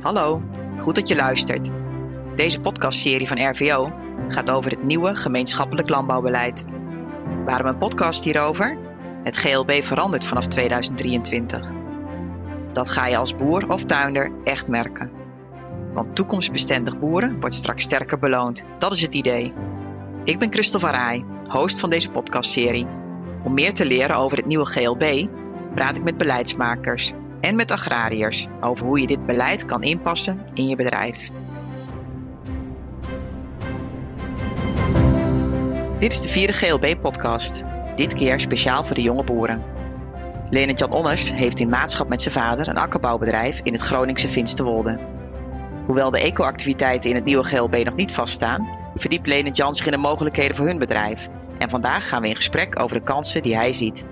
Hallo, goed dat je luistert. Deze podcastserie van RVO gaat over het nieuwe gemeenschappelijk landbouwbeleid. Waarom een podcast hierover? Het GLB verandert vanaf 2023. Dat ga je als boer of tuinder echt merken. Want toekomstbestendig boeren wordt straks sterker beloond. Dat is het idee. Ik ben Christel van Rij, host van deze podcastserie. Om meer te leren over het nieuwe GLB praat ik met beleidsmakers en met agrariërs over hoe je dit beleid kan inpassen in je bedrijf. Dit is de vierde GLB-podcast, dit keer speciaal voor de jonge boeren. Leonard Jan Onnes heeft in maatschap met zijn vader een akkerbouwbedrijf in het Groningse Finsterwolde. Hoewel de eco-activiteiten in het nieuwe GLB nog niet vaststaan, verdiept Leonard Jan zich in de mogelijkheden voor hun bedrijf. En vandaag gaan we in gesprek over de kansen die hij ziet.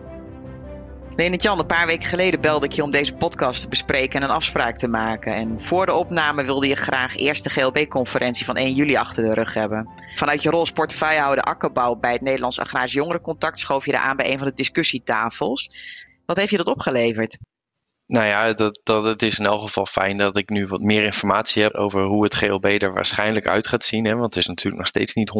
Leonard Jan, een paar weken geleden belde ik je om deze podcast te bespreken en een afspraak te maken. En voor de opname wilde je graag eerst de GLB-conferentie van 1 juli achter de rug hebben. Vanuit je rol als portefeuillehouder akkerbouw bij het Nederlands Agrarisch Jongerencontact schoof je er aan bij een van de discussietafels. Wat heeft je dat opgeleverd? Nou ja, dat, dat, het is in elk geval fijn dat ik nu wat meer informatie heb over hoe het GLB er waarschijnlijk uit gaat zien. Hè, want het is natuurlijk nog steeds niet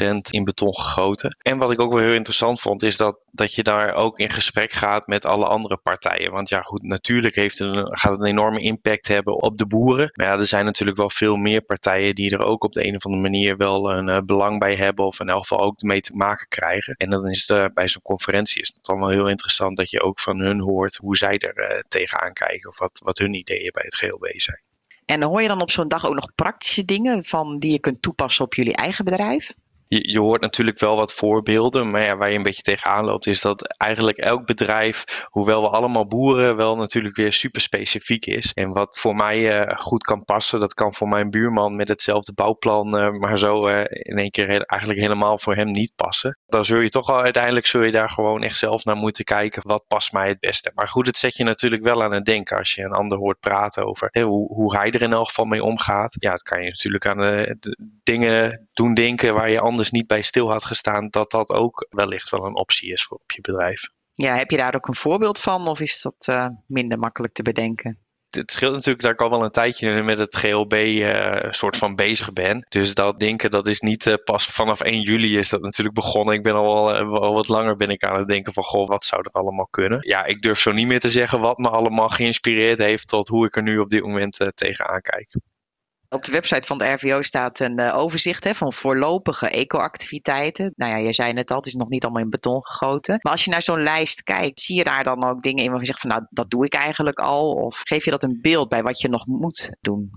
100% in beton gegoten. En wat ik ook wel heel interessant vond, is dat, dat je daar ook in gesprek gaat met alle andere partijen. Want ja, goed, natuurlijk heeft een, gaat het een enorme impact hebben op de boeren. Maar ja, er zijn natuurlijk wel veel meer partijen die er ook op de een of andere manier wel een uh, belang bij hebben. Of in elk geval ook mee te maken krijgen. En dan is het uh, bij zo'n conferentie is het dan wel heel interessant dat je ook van hun hoort hoe zij er uh, tegen aankijken of wat, wat hun ideeën bij het GLB zijn. En hoor je dan op zo'n dag ook nog praktische dingen van die je kunt toepassen op jullie eigen bedrijf? Je, hoort natuurlijk wel wat voorbeelden, maar ja, waar je een beetje tegenaan loopt, is dat eigenlijk elk bedrijf, hoewel we allemaal boeren, wel natuurlijk weer super specifiek is. En wat voor mij uh, goed kan passen, dat kan voor mijn buurman met hetzelfde bouwplan, uh, maar zo uh, in één keer eigenlijk helemaal voor hem niet passen. Dan zul je toch al uiteindelijk zul je daar gewoon echt zelf naar moeten kijken, wat past mij het beste. Maar goed, het zet je natuurlijk wel aan het denken als je een ander hoort praten over hoe, hoe, hij er in elk geval mee omgaat. Ja, het kan je natuurlijk aan de dingen doen denken waar je anders niet bij stil had gestaan, dat dat ook wellicht wel een optie is voor op je bedrijf. Ja, heb je daar ook een voorbeeld van of is dat uh, minder makkelijk te bedenken? Het scheelt natuurlijk dat ik al wel een tijdje met het GLB uh, soort van bezig ben. Dus dat denken, dat is niet uh, pas vanaf 1 juli is dat natuurlijk begonnen. Ik ben al, al wat langer ben ik aan het denken van, goh, wat zou er allemaal kunnen? Ja, ik durf zo niet meer te zeggen wat me allemaal geïnspireerd heeft tot hoe ik er nu op dit moment tegenaan kijk. Op de website van de RVO staat een uh, overzicht hè, van voorlopige eco-activiteiten. Nou ja, je zei net al, het is nog niet allemaal in beton gegoten. Maar als je naar zo'n lijst kijkt, zie je daar dan ook dingen in waarvan je zegt van nou, dat doe ik eigenlijk al? Of geef je dat een beeld bij wat je nog moet doen?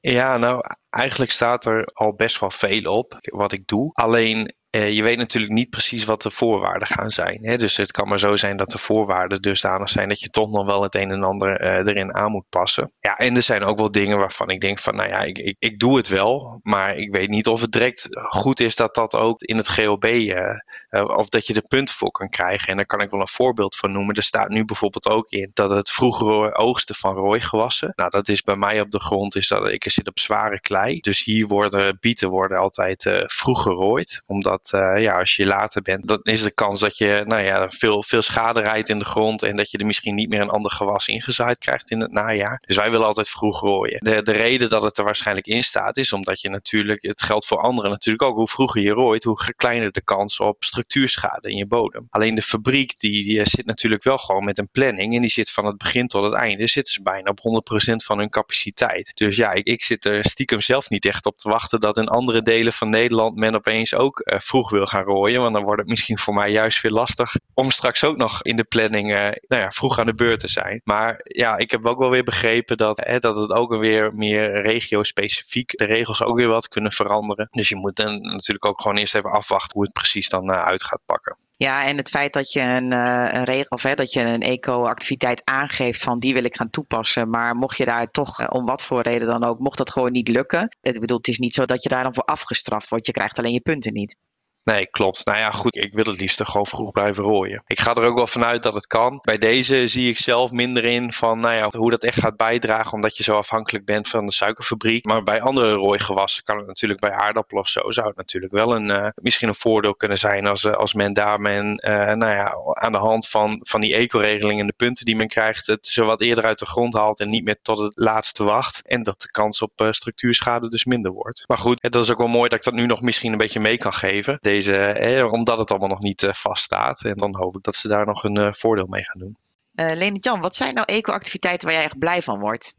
Ja, nou, eigenlijk staat er al best wel veel op wat ik doe. Alleen uh, je weet natuurlijk niet precies wat de voorwaarden gaan zijn. Hè? Dus het kan maar zo zijn dat de voorwaarden dusdanig zijn dat je toch nog wel het een en ander uh, erin aan moet passen. Ja, en er zijn ook wel dingen waarvan ik denk van, nou ja, ik, ik, ik doe het wel, maar ik weet niet of het direct goed is dat dat ook in het GLB, uh, of dat je er punten voor kan krijgen. En daar kan ik wel een voorbeeld van noemen. Er staat nu bijvoorbeeld ook in dat het vroegere oogsten van rooigewassen, nou dat is bij mij op de grond, is dat ik zit op zware klei. Dus hier worden bieten worden altijd vroeg gerooid, omdat dat uh, ja, als je later bent, dan is de kans dat je nou ja, veel, veel schade rijdt in de grond en dat je er misschien niet meer een ander gewas ingezaaid krijgt in het najaar. Dus wij willen altijd vroeg rooien. De, de reden dat het er waarschijnlijk in staat is omdat je natuurlijk, het geldt voor anderen natuurlijk ook, hoe vroeger je rooit, hoe kleiner de kans op structuurschade in je bodem. Alleen de fabriek die, die zit natuurlijk wel gewoon met een planning en die zit van het begin tot het einde, zitten ze bijna op 100% van hun capaciteit. Dus ja, ik, ik zit er stiekem zelf niet echt op te wachten dat in andere delen van Nederland men opeens ook uh, vroeg wil gaan rooien. Want dan wordt het misschien voor mij juist veel lastig om straks ook nog in de planning uh, nou ja, vroeg aan de beurt te zijn. Maar ja, ik heb ook wel weer begrepen dat, dat het ook weer meer regio-specifiek de regels ook weer wat kunnen veranderen. Dus je moet dan natuurlijk ook gewoon eerst even afwachten hoe het precies dan uh, uit gaat pakken. Ja, en het feit dat je een, uh, een regel of hè, dat je een eco-activiteit aangeeft van die wil ik gaan toepassen. Maar mocht je daar toch, uh, om wat voor reden dan ook, mocht dat gewoon niet lukken. Ik bedoel, het is niet zo dat je daar dan voor afgestraft wordt. Je krijgt alleen je punten niet. Nee, klopt. Nou ja, goed. Ik wil het liefst gewoon vroeg blijven rooien. Ik ga er ook wel vanuit dat het kan. Bij deze zie ik zelf minder in van nou ja, hoe dat echt gaat bijdragen, omdat je zo afhankelijk bent van de suikerfabriek. Maar bij andere rooigewassen kan het natuurlijk bij aardappelen of zo, zou het natuurlijk wel een, uh, misschien een voordeel kunnen zijn als, uh, als men daar men, uh, nou ja, aan de hand van, van die eco-regeling en de punten die men krijgt, het zo wat eerder uit de grond haalt en niet meer tot het laatste wacht. En dat de kans op structuurschade dus minder wordt. Maar goed, dat is ook wel mooi dat ik dat nu nog misschien een beetje mee kan geven. Deze, omdat het allemaal nog niet vaststaat. En dan hoop ik dat ze daar nog een voordeel mee gaan doen. Uh, Lene Jan, wat zijn nou eco-activiteiten waar jij echt blij van wordt?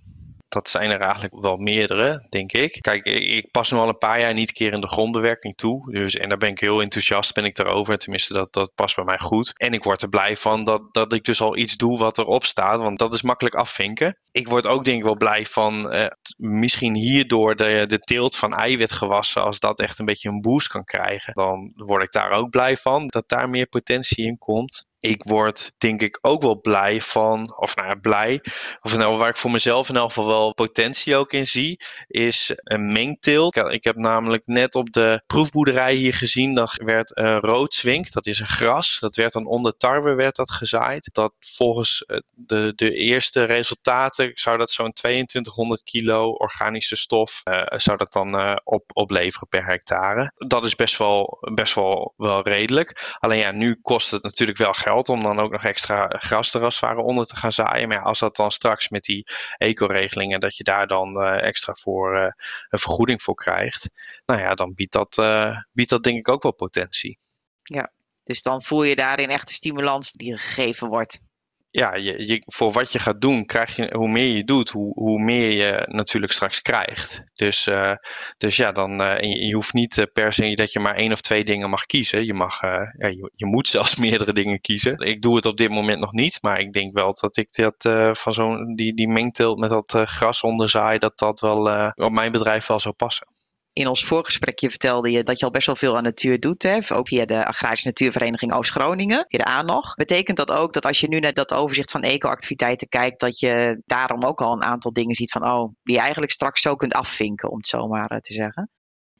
Dat zijn er eigenlijk wel meerdere, denk ik. Kijk, ik pas nu al een paar jaar niet keer in de grondbewerking toe. Dus, en daar ben ik heel enthousiast ben ik daarover. Tenminste, dat, dat past bij mij goed. En ik word er blij van dat, dat ik dus al iets doe wat erop staat. Want dat is makkelijk afvinken. Ik word ook denk ik wel blij van uh, misschien hierdoor de, de teelt van eiwitgewassen. Als dat echt een beetje een boost kan krijgen. Dan word ik daar ook blij van. Dat daar meer potentie in komt ik word denk ik ook wel blij van, of nou ja, blij, of nou, waar ik voor mezelf in elk geval wel potentie ook in zie, is een mengteelt. Ik heb namelijk net op de proefboerderij hier gezien, dat werd uh, roodzwink, dat is een gras, dat werd dan onder tarwe werd dat gezaaid. Dat volgens eh, de, de eerste resultaten zou dat zo'n 2200 kilo organische stof, uh, zou dat dan op, opleveren per hectare. Dat is best wel, best wel, wel redelijk. Alleen ja, nu kost het natuurlijk wel geld om dan ook nog extra grasterraswaren onder te gaan zaaien. Maar als dat dan straks met die eco-regelingen, dat je daar dan uh, extra voor uh, een vergoeding voor krijgt. Nou ja, dan biedt dat, uh, biedt dat denk ik ook wel potentie. Ja, dus dan voel je daarin echt de stimulans die gegeven wordt ja, je, voor wat je gaat doen, krijg je, hoe meer je doet, hoe, hoe meer je natuurlijk straks krijgt. Dus, uh, dus ja, dan, uh, je, je, hoeft niet uh, per se dat je maar één of twee dingen mag kiezen. Je, mag, ja, je, je, moet zelfs meerdere dingen kiezen. Ik doe het op dit moment nog niet, maar ik denk wel dat ik dat van zo'n die, die mengteelt met dat gras onderzaai, dat dat wel op mijn bedrijf wel zou passen in ons voorgesprekje vertelde je dat je al best wel veel aan natuur doet. Hè? Ook via de Agrarische Natuurvereniging Oost-Groningen, via de ANOG. Betekent dat ook dat als je nu naar dat overzicht van eco-activiteiten kijkt, dat je daarom ook al een aantal dingen ziet van, oh, die je eigenlijk straks zo kunt afvinken, om het zo maar eh, te zeggen?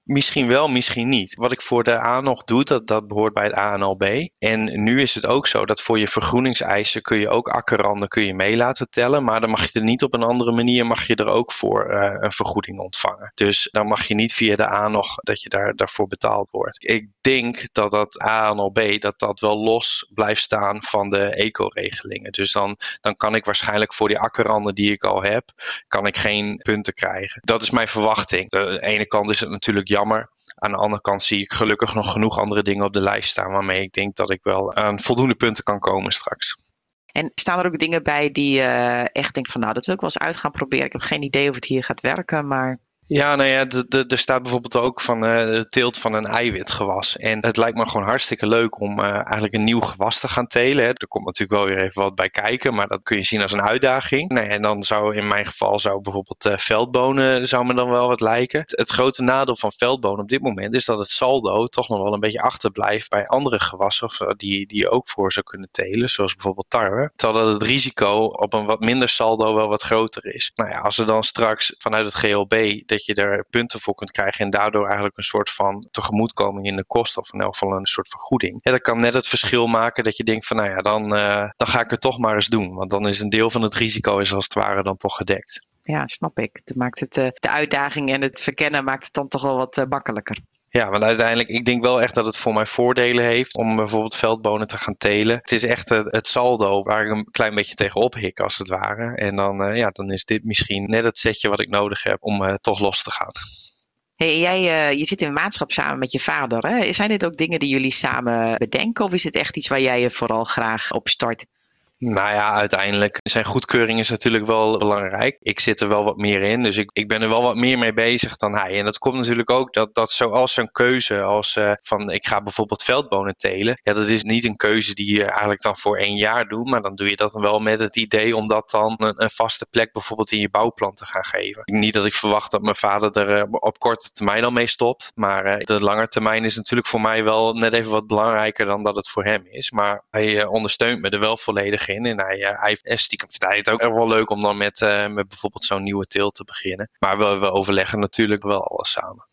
Misschien wel, misschien niet. Wat ik voor de A nog doe, dat, dat behoort bij het ANLB. En nu is het ook zo dat voor je vergroeningseisen kun je ook akkerranden kun je mee laten tellen. Maar dan mag je er niet op een andere manier, mag je er ook voor uh, een vergoeding ontvangen. Dus dan mag je niet via de A nog dat je daar, daarvoor betaald wordt. Ik denk dat dat ANLB, dat dat wel los blijft staan van de eco-regelingen. Dus dan, dan kan ik waarschijnlijk voor die akkerranden die ik al heb, kan ik geen punten krijgen. Dat is mijn verwachting. Aan de ene kant is het natuurlijk jammer. Aan de andere kant zie ik gelukkig nog genoeg andere dingen op de lijst staan waarmee ik denk dat ik wel aan voldoende punten kan komen straks. En staan er ook dingen bij die je uh, echt denkt van nou dat wil ik wel eens uit gaan proberen. Ik heb geen idee of het hier gaat werken, maar ja, nou ja, er staat bijvoorbeeld ook van uh, de teelt van een eiwitgewas. En het lijkt me gewoon hartstikke leuk om uh, eigenlijk een nieuw gewas te gaan telen. Hè. Er komt natuurlijk wel weer even wat bij kijken, maar dat kun je zien als een uitdaging. Nee, en dan zou in mijn geval zou bijvoorbeeld uh, veldbonen zou me dan wel wat lijken. Het, grote nadeel van veldbonen op dit moment is dat het saldo toch nog wel een beetje achterblijft bij andere gewassen die, die je ook voor zou kunnen telen, zoals bijvoorbeeld tarwe. Terwijl het risico op een wat minder saldo wel wat groter is. Nou ja, als er dan straks vanuit het GLB dat je er punten voor kunt krijgen en daardoor eigenlijk een soort van tegemoetkoming in de kosten of in elk geval een soort vergoeding. Ja, dat kan net het verschil maken dat je denkt van nou ja, dan, uh, dan ga ik het toch maar eens doen. Want dan is een deel van het risico is als het ware dan toch gedekt. Ja, snap ik. Het maakt het, uh, de uitdaging en het verkennen maakt het dan toch wel wat uh, makkelijker. Ja, want uiteindelijk, ik denk wel echt dat het voor mij voordelen heeft om bijvoorbeeld veldbonen te gaan telen. Het is echt het, het saldo waar ik een klein beetje tegenop hik, als het ware. En dan, uh, ja, dan is dit misschien net het setje wat ik nodig heb om uh, toch los te gaan. Hey, jij, je zit in maatschap samen met je vader. Hè? Zijn dit ook dingen die jullie samen bedenken? Of is het echt iets waar jij je vooral graag op start? Nou ja, uiteindelijk zijn goedkeuring is natuurlijk wel belangrijk. Ik zit er wel wat meer in, dus ik, ik ben er wel wat meer mee bezig dan hij. En dat komt natuurlijk ook dat, dat zoals zo'n keuze als uh, van ik ga bijvoorbeeld veldbonen telen. Ja, dat is niet een keuze die je eigenlijk dan voor één jaar doet, maar dan doe je dat dan wel met het idee om dat dan een, een vaste plek bijvoorbeeld in je bouwplan te gaan geven. Niet dat ik verwacht dat mijn vader er uh, op korte termijn al mee stopt, maar uh, de lange termijn is natuurlijk voor mij wel net even wat belangrijker dan dat het voor hem is. Maar hij ondersteunt me er wel volledig En hij, uh, hij stiekem het ook wel leuk om dan met, uh, met bijvoorbeeld zo'n nieuwe teelt te beginnen. Maar we, we overleggen natuurlijk wel alles samen.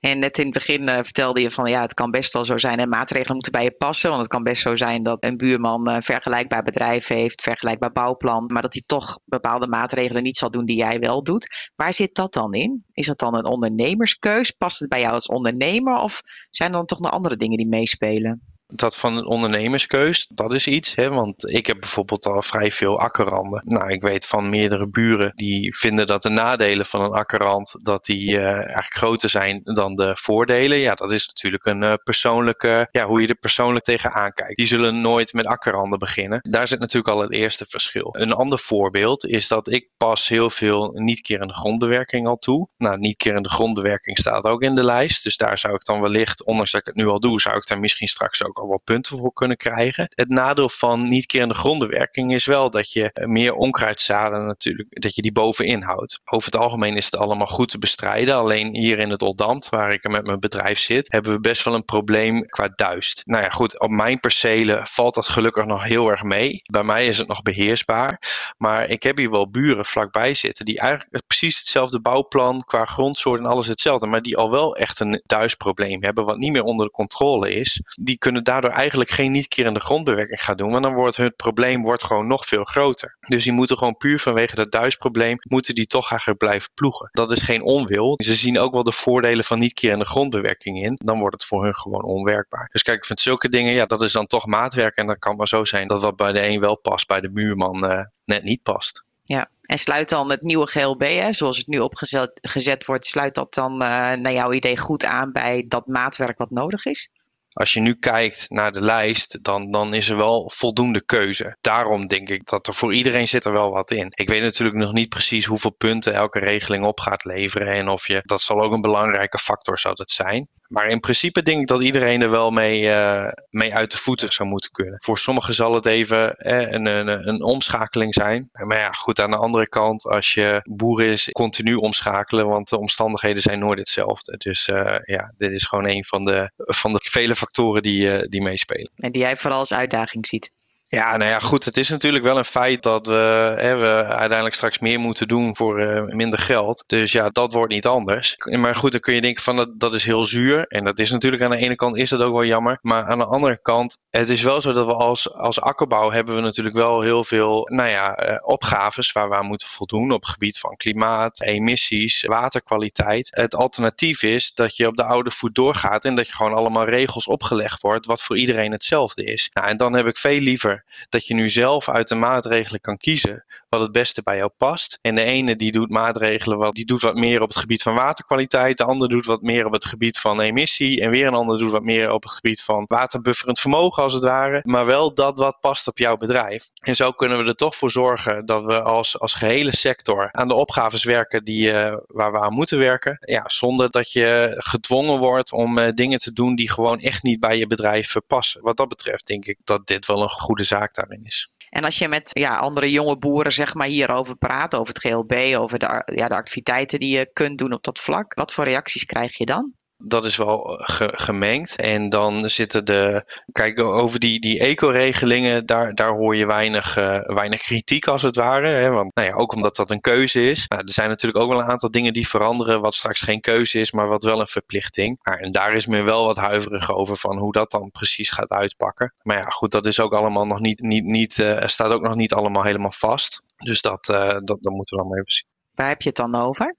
En net in het begin uh, vertelde je van ja, het kan best wel zo zijn en maatregelen moeten bij je passen. Want het kan best zo zijn dat een buurman een vergelijkbaar bedrijf heeft, vergelijkbaar bouwplan, maar dat hij toch bepaalde maatregelen niet zal doen die jij wel doet. Waar zit dat dan in? Is dat dan een ondernemerskeus? Past het bij jou als ondernemer of zijn er dan toch nog andere dingen die meespelen? Dat van een ondernemerskeus, dat is iets. Hè? Want ik heb bijvoorbeeld al vrij veel akkerranden. Nou, ik weet van meerdere buren die vinden dat de nadelen van een akkerrand, dat die uh, eigenlijk groter zijn dan de voordelen. Ja, dat is natuurlijk een uh, persoonlijke, ja, hoe je er persoonlijk tegenaan kijkt. Die zullen nooit met akkerranden beginnen. Daar zit natuurlijk al het eerste verschil. Een ander voorbeeld is dat ik pas heel veel niet-kerende grondbewerking al toe. Nou, niet-kerende grondbewerking staat ook in de lijst. Dus daar zou ik dan wellicht, ondanks dat ik het nu al doe, zou ik daar misschien straks ook al wat punten voor kunnen krijgen. Het nadeel van niet kerende grondenwerking is wel dat je meer onkruidzaden natuurlijk, dat je die bovenin houdt. Over het algemeen is het allemaal goed te bestrijden. Alleen hier in het Oldambt, waar ik met mijn bedrijf zit, hebben we best wel een probleem qua duist. Nou ja, goed, op mijn percelen valt dat gelukkig nog heel erg mee. Bij mij is het nog beheersbaar. Maar ik heb hier wel buren vlakbij zitten die eigenlijk precies hetzelfde bouwplan qua grondsoort en alles hetzelfde, maar die al wel echt een duistprobleem hebben, wat niet meer onder de controle is. Die kunnen daardoor eigenlijk geen niet-kerende grondbewerking gaat doen. Want dan wordt het probleem wordt gewoon nog veel groter. Dus die moeten gewoon puur vanwege dat duisprobleem, moeten die toch eigenlijk blijven ploegen. Dat is geen onwil. Ze zien ook wel de voordelen van niet-kerende grondbewerking in. Dan wordt het voor hun gewoon onwerkbaar. Dus kijk, ik vind zulke dingen, ja, dat is dan toch maatwerk. En dan kan maar zo zijn dat wat bij de een wel past, bij de buurman uh, net niet past. Ja, en sluit dan het nieuwe GLB, hè, zoals het nu opgezet gezet wordt, sluit dat dan uh, naar jouw idee goed aan bij dat maatwerk wat nodig is? Als je nu kijkt naar de lijst, dan, dan is er wel voldoende keuze. Daarom denk ik dat er voor iedereen zit er wel wat in. Ik weet natuurlijk nog niet precies hoeveel punten elke regeling op gaat leveren. En of je, dat zal ook een belangrijke factor zou dat zijn. Maar in principe denk ik dat iedereen er wel mee, uh, mee uit de voeten zou moeten kunnen. Voor sommigen zal het even eh, een, een, een, omschakeling zijn. Maar ja, goed, aan de andere kant, als je boer is, continu omschakelen, want de omstandigheden zijn nooit hetzelfde. Dus uh, ja, dit is gewoon een van de, van de vele factoren die, die meespelen. En die jij vooral als uitdaging ziet. Ja, nou ja, goed. Het is natuurlijk wel een feit dat we, hè, we uiteindelijk straks meer moeten doen voor uh, minder geld. Dus ja, dat wordt niet anders. Maar goed, dan kun je denken van dat, dat is heel zuur. En dat is natuurlijk aan de ene kant is dat ook wel jammer. Maar aan de andere kant, het is wel zo dat we als, als akkerbouw hebben we natuurlijk wel heel veel, nou ja, uh, opgaves waar we aan moeten voldoen op gebied van klimaat, emissies, waterkwaliteit. Het alternatief is dat je op de oude voet doorgaat en dat je gewoon allemaal regels opgelegd wordt wat voor iedereen hetzelfde is. Nou, en dan heb ik veel liever dat je nu zelf uit de maatregelen kan kiezen wat het beste bij jou past. En de ene die doet maatregelen wat, die doet wat meer op het gebied van waterkwaliteit, de ander doet wat meer op het gebied van emissie en weer een ander doet wat meer op het gebied van waterbufferend vermogen als het ware. Maar wel dat wat past op jouw bedrijf. En zo kunnen we er toch voor zorgen dat we als, als gehele sector aan de opgaves werken die, uh, waar we aan moeten werken. Ja, zonder dat je gedwongen wordt om uh, dingen te doen die gewoon echt niet bij je bedrijf passen. Wat dat betreft denk ik dat dit wel een goede zaak daarin is. En als je met ja, andere jonge boeren zeg maar, hierover praat, over het GLB, over de, ja, de activiteiten die je kunt doen op dat vlak, wat voor reacties krijg je dan? Dat is wel ge gemengd. En dan zitten de. Kijk, over die, die eco-regelingen, daar, daar hoor je weinig, uh, weinig kritiek als het ware. Hè? Want nou ja, ook omdat dat een keuze is. Nou, er zijn natuurlijk ook wel een aantal dingen die veranderen, wat straks geen keuze is, maar wat wel een verplichting. Maar, en daar is men wel wat huiverig over van hoe dat dan precies gaat uitpakken. Maar ja, goed, dat is ook allemaal nog niet. niet, niet uh, staat ook nog niet allemaal helemaal vast. Dus dat, dat, moeten we allemaal even zien. Waar heb je het dan over?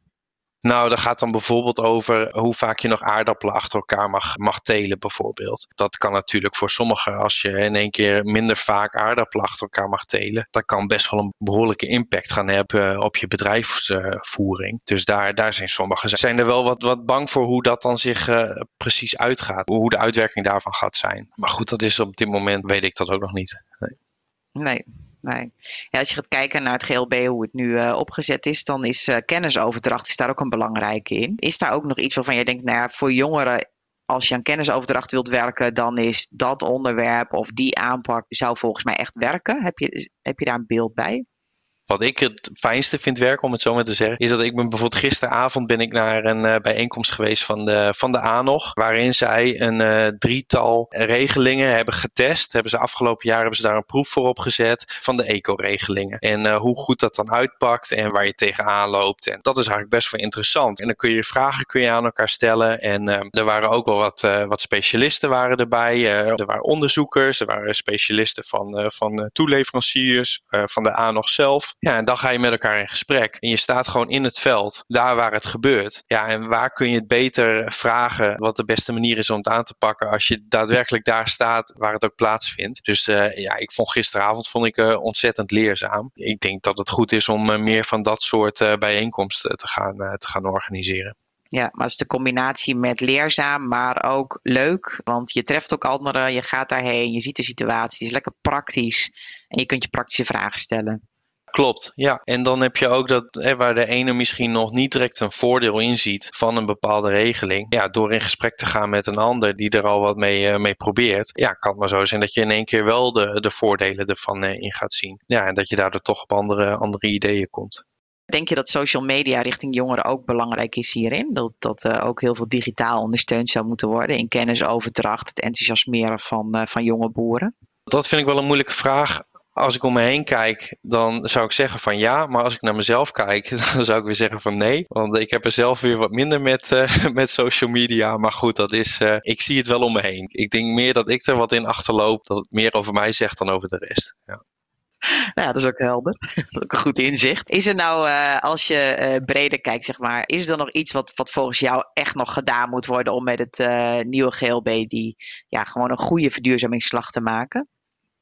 Nou, dat gaat dan bijvoorbeeld over hoe vaak je nog aardappelen achter elkaar mag, mag telen, bijvoorbeeld. Dat kan natuurlijk voor sommigen, als je in één keer minder vaak aardappelen achter elkaar mag telen, dat kan best wel een behoorlijke impact gaan hebben op je bedrijfsvoering. Dus daar, daar zijn sommigen zijn er wel wat, wat bang voor hoe dat dan zich uh, precies uitgaat, hoe de uitwerking daarvan gaat zijn. Maar goed, dat is op dit moment, weet ik dat ook nog niet. Nee. nee. Nee. Ja, als je gaat kijken naar het GLB, hoe het nu uh, opgezet is, dan is uh, kennisoverdracht is daar ook een belangrijke in. Is daar ook nog iets waarvan je denkt, nou ja, voor jongeren, als je aan kennisoverdracht wilt werken, dan is dat onderwerp of die aanpak zou volgens mij echt werken. Heb je, heb je daar een beeld bij? Wat ik het fijnste vind werken, om het zo maar te zeggen, is dat ik ben bijvoorbeeld gisteravond ben ik naar een uh, bijeenkomst geweest van de, van de ANOG, waarin zij een uh, drietal regelingen hebben getest. Hebben ze afgelopen jaar hebben ze daar een proef voor opgezet van de eco-regelingen. En uh, hoe goed dat dan uitpakt en waar je tegenaan loopt. En dat is eigenlijk best wel interessant. En dan kun je vragen kun je aan elkaar stellen. En er waren ook wel wat, wat specialisten waren erbij. er waren onderzoekers, er waren specialisten van, van toeleveranciers, van de ANOG zelf. Ja, en dan ga je met elkaar in gesprek. En je staat gewoon in het veld, daar waar het gebeurt. Ja, en waar kun je het beter vragen wat de beste manier is om het aan te pakken als je daadwerkelijk daar staat waar het ook plaatsvindt. Dus uh, ja, ik vond gisteravond vond ik, uh, ontzettend leerzaam. Ik denk dat het goed is om uh, meer van dat soort bijeenkomsten te gaan, te gaan organiseren. Ja, maar het is de combinatie met leerzaam, maar ook leuk. Want je treft ook anderen, je gaat daarheen, je ziet de situatie, het is lekker praktisch. En je kunt je praktische vragen stellen. Klopt, ja. En dan heb je ook dat hè, waar de ene misschien nog niet direct een voordeel in ziet van een bepaalde regeling. Ja, door in gesprek te gaan met een ander die er al wat mee, uh, mee probeert. Ja, kan het maar zo zijn dat je in één keer wel de, de voordelen ervan uh, in gaat zien. Ja, en dat je daardoor toch op andere, andere ideeën komt. Denk je dat social media richting jongeren ook belangrijk is hierin? Dat, dat uh, ook heel veel digitaal ondersteund zou moeten worden in kennisoverdracht, het enthousiasmeren van, van jonge boeren? Dat vind ik wel een moeilijke vraag als ik om me heen kijk, dan zou ik zeggen van ja. Maar als ik naar mezelf kijk, dan zou ik weer zeggen van nee. Want ik heb er zelf weer wat minder met, uh, met social media. Maar goed, dat is, uh, ik zie het wel om me heen. Ik denk meer dat ik er wat in achterloop. Dat het meer over mij zegt dan over de rest. Ja. Nou, dat is ook helder. Dat is ook een goed inzicht. Is er nou, uh, als je breder kijkt, zeg maar, is er nog iets wat, wat volgens jou echt nog gedaan moet worden om met het nieuwe GLB die ja, gewoon een goede verduurzamingsslag te maken?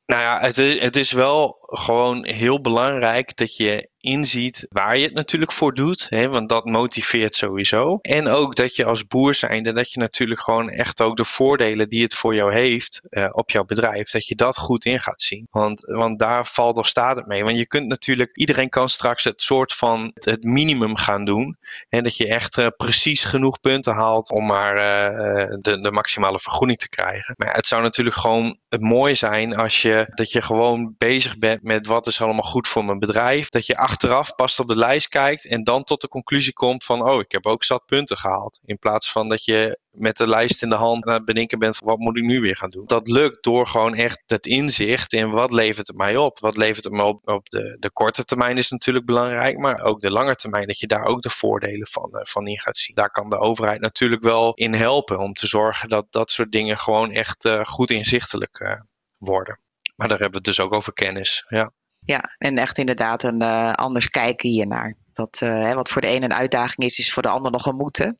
Nou ja, het is, het is wel gewoon heel belangrijk dat je inziet waar je het natuurlijk voor doet. Hè, want dat motiveert sowieso. En ook dat je als boer zijnde, dat je natuurlijk gewoon echt ook de voordelen die het voor jou heeft uh, op jouw bedrijf, dat je dat goed in gaat zien. Want, want daar valt of staat het mee. Want je kunt natuurlijk, iedereen kan straks het soort van het minimum gaan doen. En dat je echt uh, precies genoeg punten haalt om maar uh, de, de maximale vergroening te krijgen. Maar het zou natuurlijk gewoon mooi zijn als je, dat je gewoon bezig bent met wat is allemaal goed voor mijn bedrijf. Dat je achteraf pas op de lijst kijkt en dan tot de conclusie komt van, oh, ik heb ook zat punten gehaald. In plaats van dat je met de lijst in de hand aan het bedenken bent van, wat moet ik nu weer gaan doen. Dat lukt door gewoon echt het inzicht in wat levert het mij op. Wat levert het me op op de, de korte termijn is natuurlijk belangrijk, maar ook de lange termijn, dat je daar ook de voordelen van, uh, van in gaat zien. Daar kan de overheid natuurlijk wel in helpen om te zorgen dat dat soort dingen gewoon echt uh, goed inzichtelijk uh, worden. Maar daar hebben we het dus ook over kennis. Ja, ja en echt inderdaad een uh, anders kijken hiernaar. Dat uh, wat voor de ene een uitdaging is, is voor de ander nog een moeten.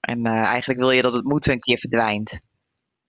En uh, eigenlijk wil je dat het moeten een keer verdwijnt.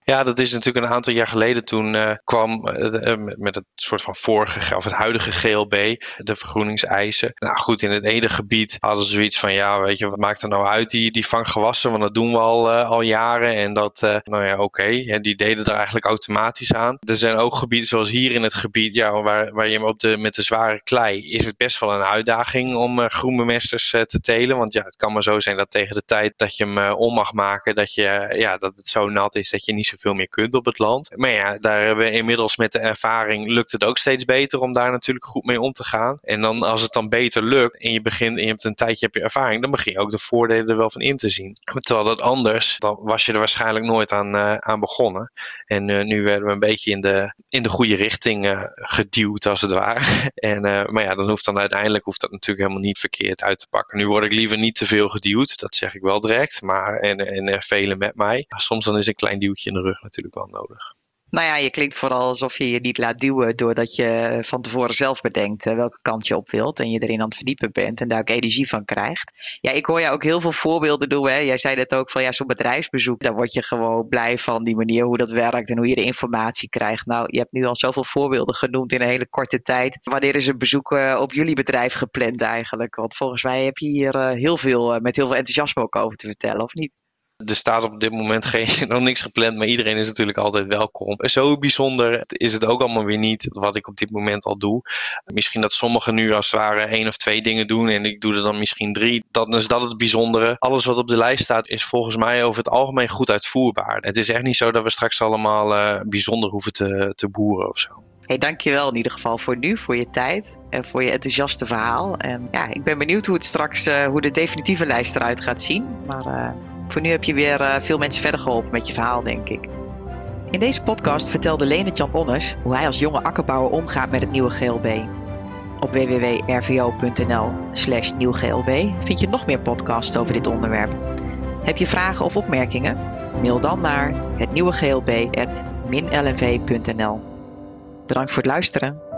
Ja, dat is natuurlijk een aantal jaar geleden. Toen uh, kwam uh, met het soort van vorige, of het huidige GLB, de vergroeningseisen. Nou goed, in het ene gebied hadden ze zoiets van, ja, weet je, wat maakt er nou uit, die, die vanggewassen? Want dat doen we al, al jaren. En dat, nou ja, oké, okay, die deden er eigenlijk automatisch aan. Er zijn ook gebieden, zoals hier in het gebied, ja, waar, waar je op de, met de zware klei, is het best wel een uitdaging om groenbemesters te telen. Want ja, het kan maar zo zijn dat tegen de tijd dat je hem om mag maken, dat, je, ja, dat het zo nat is dat je niet zoveel meer kunt op het land. Maar ja, daar hebben we inmiddels met de ervaring lukt het ook steeds beter om daar natuurlijk goed mee om te gaan. En dan als het dan beter lukt en je begint en je hebt een tijdje heb je ervaring, dan begin je ook de voordelen er wel van in te zien. Terwijl dat anders, dan was je er waarschijnlijk nooit aan, uh, aan begonnen. En uh, nu werden we een beetje in de, in de goede richting uh, geduwd als het ware. en, maar ja, dan hoeft dan uiteindelijk hoeft dat natuurlijk helemaal niet verkeerd uit te pakken. Nu word ik liever niet te veel geduwd, dat zeg ik wel direct. Maar, en, en velen met mij. Soms dan is een klein duwtje in rug natuurlijk wel nodig. Nou ja, je klinkt vooral alsof je je niet laat duwen doordat je van tevoren zelf bedenkt welke kant je op wilt en je erin aan het verdiepen bent en daar ook energie van krijgt. Ja, ik hoor jou ook heel veel voorbeelden doen. Hè? Jij zei net ook van ja, zo'n bedrijfsbezoek, daar word je gewoon blij van die manier hoe dat werkt en hoe je de informatie krijgt. Nou, je hebt nu al zoveel voorbeelden genoemd in een hele korte tijd. Wanneer is een bezoek uh, op jullie bedrijf gepland eigenlijk? Want volgens mij heb je hier uh, heel veel, met heel veel enthousiasme ook over te vertellen, of niet? Er staat op dit moment geen, nog niks gepland, maar iedereen is natuurlijk altijd welkom. Zo bijzonder is het ook allemaal weer niet wat ik op dit moment al doe. Misschien dat sommigen nu als het ware één of twee dingen doen en ik doe er dan misschien drie. Dan is dat het bijzondere. Alles wat op de lijst staat is volgens mij over het algemeen goed uitvoerbaar. Het is echt niet zo dat we straks allemaal uh, bijzonder hoeven te, te boeren of zo. Hey, dankjewel in ieder geval voor nu, voor je tijd en voor je enthousiaste verhaal. En ja, ik ben benieuwd hoe het straks, uh, hoe de definitieve lijst eruit gaat zien. Maar uh, voor nu heb je weer uh, veel mensen verder geholpen met je verhaal, denk ik. In deze podcast vertelde Lene-Jan Onnes hoe hij als jonge akkerbouwer omgaat met het nieuwe GLB. Op www.rvo.nl slash nieuwglb vind je nog meer podcasts over dit onderwerp. Heb je vragen of opmerkingen? Mail dan naar het nieuwe. Bedankt voor het luisteren.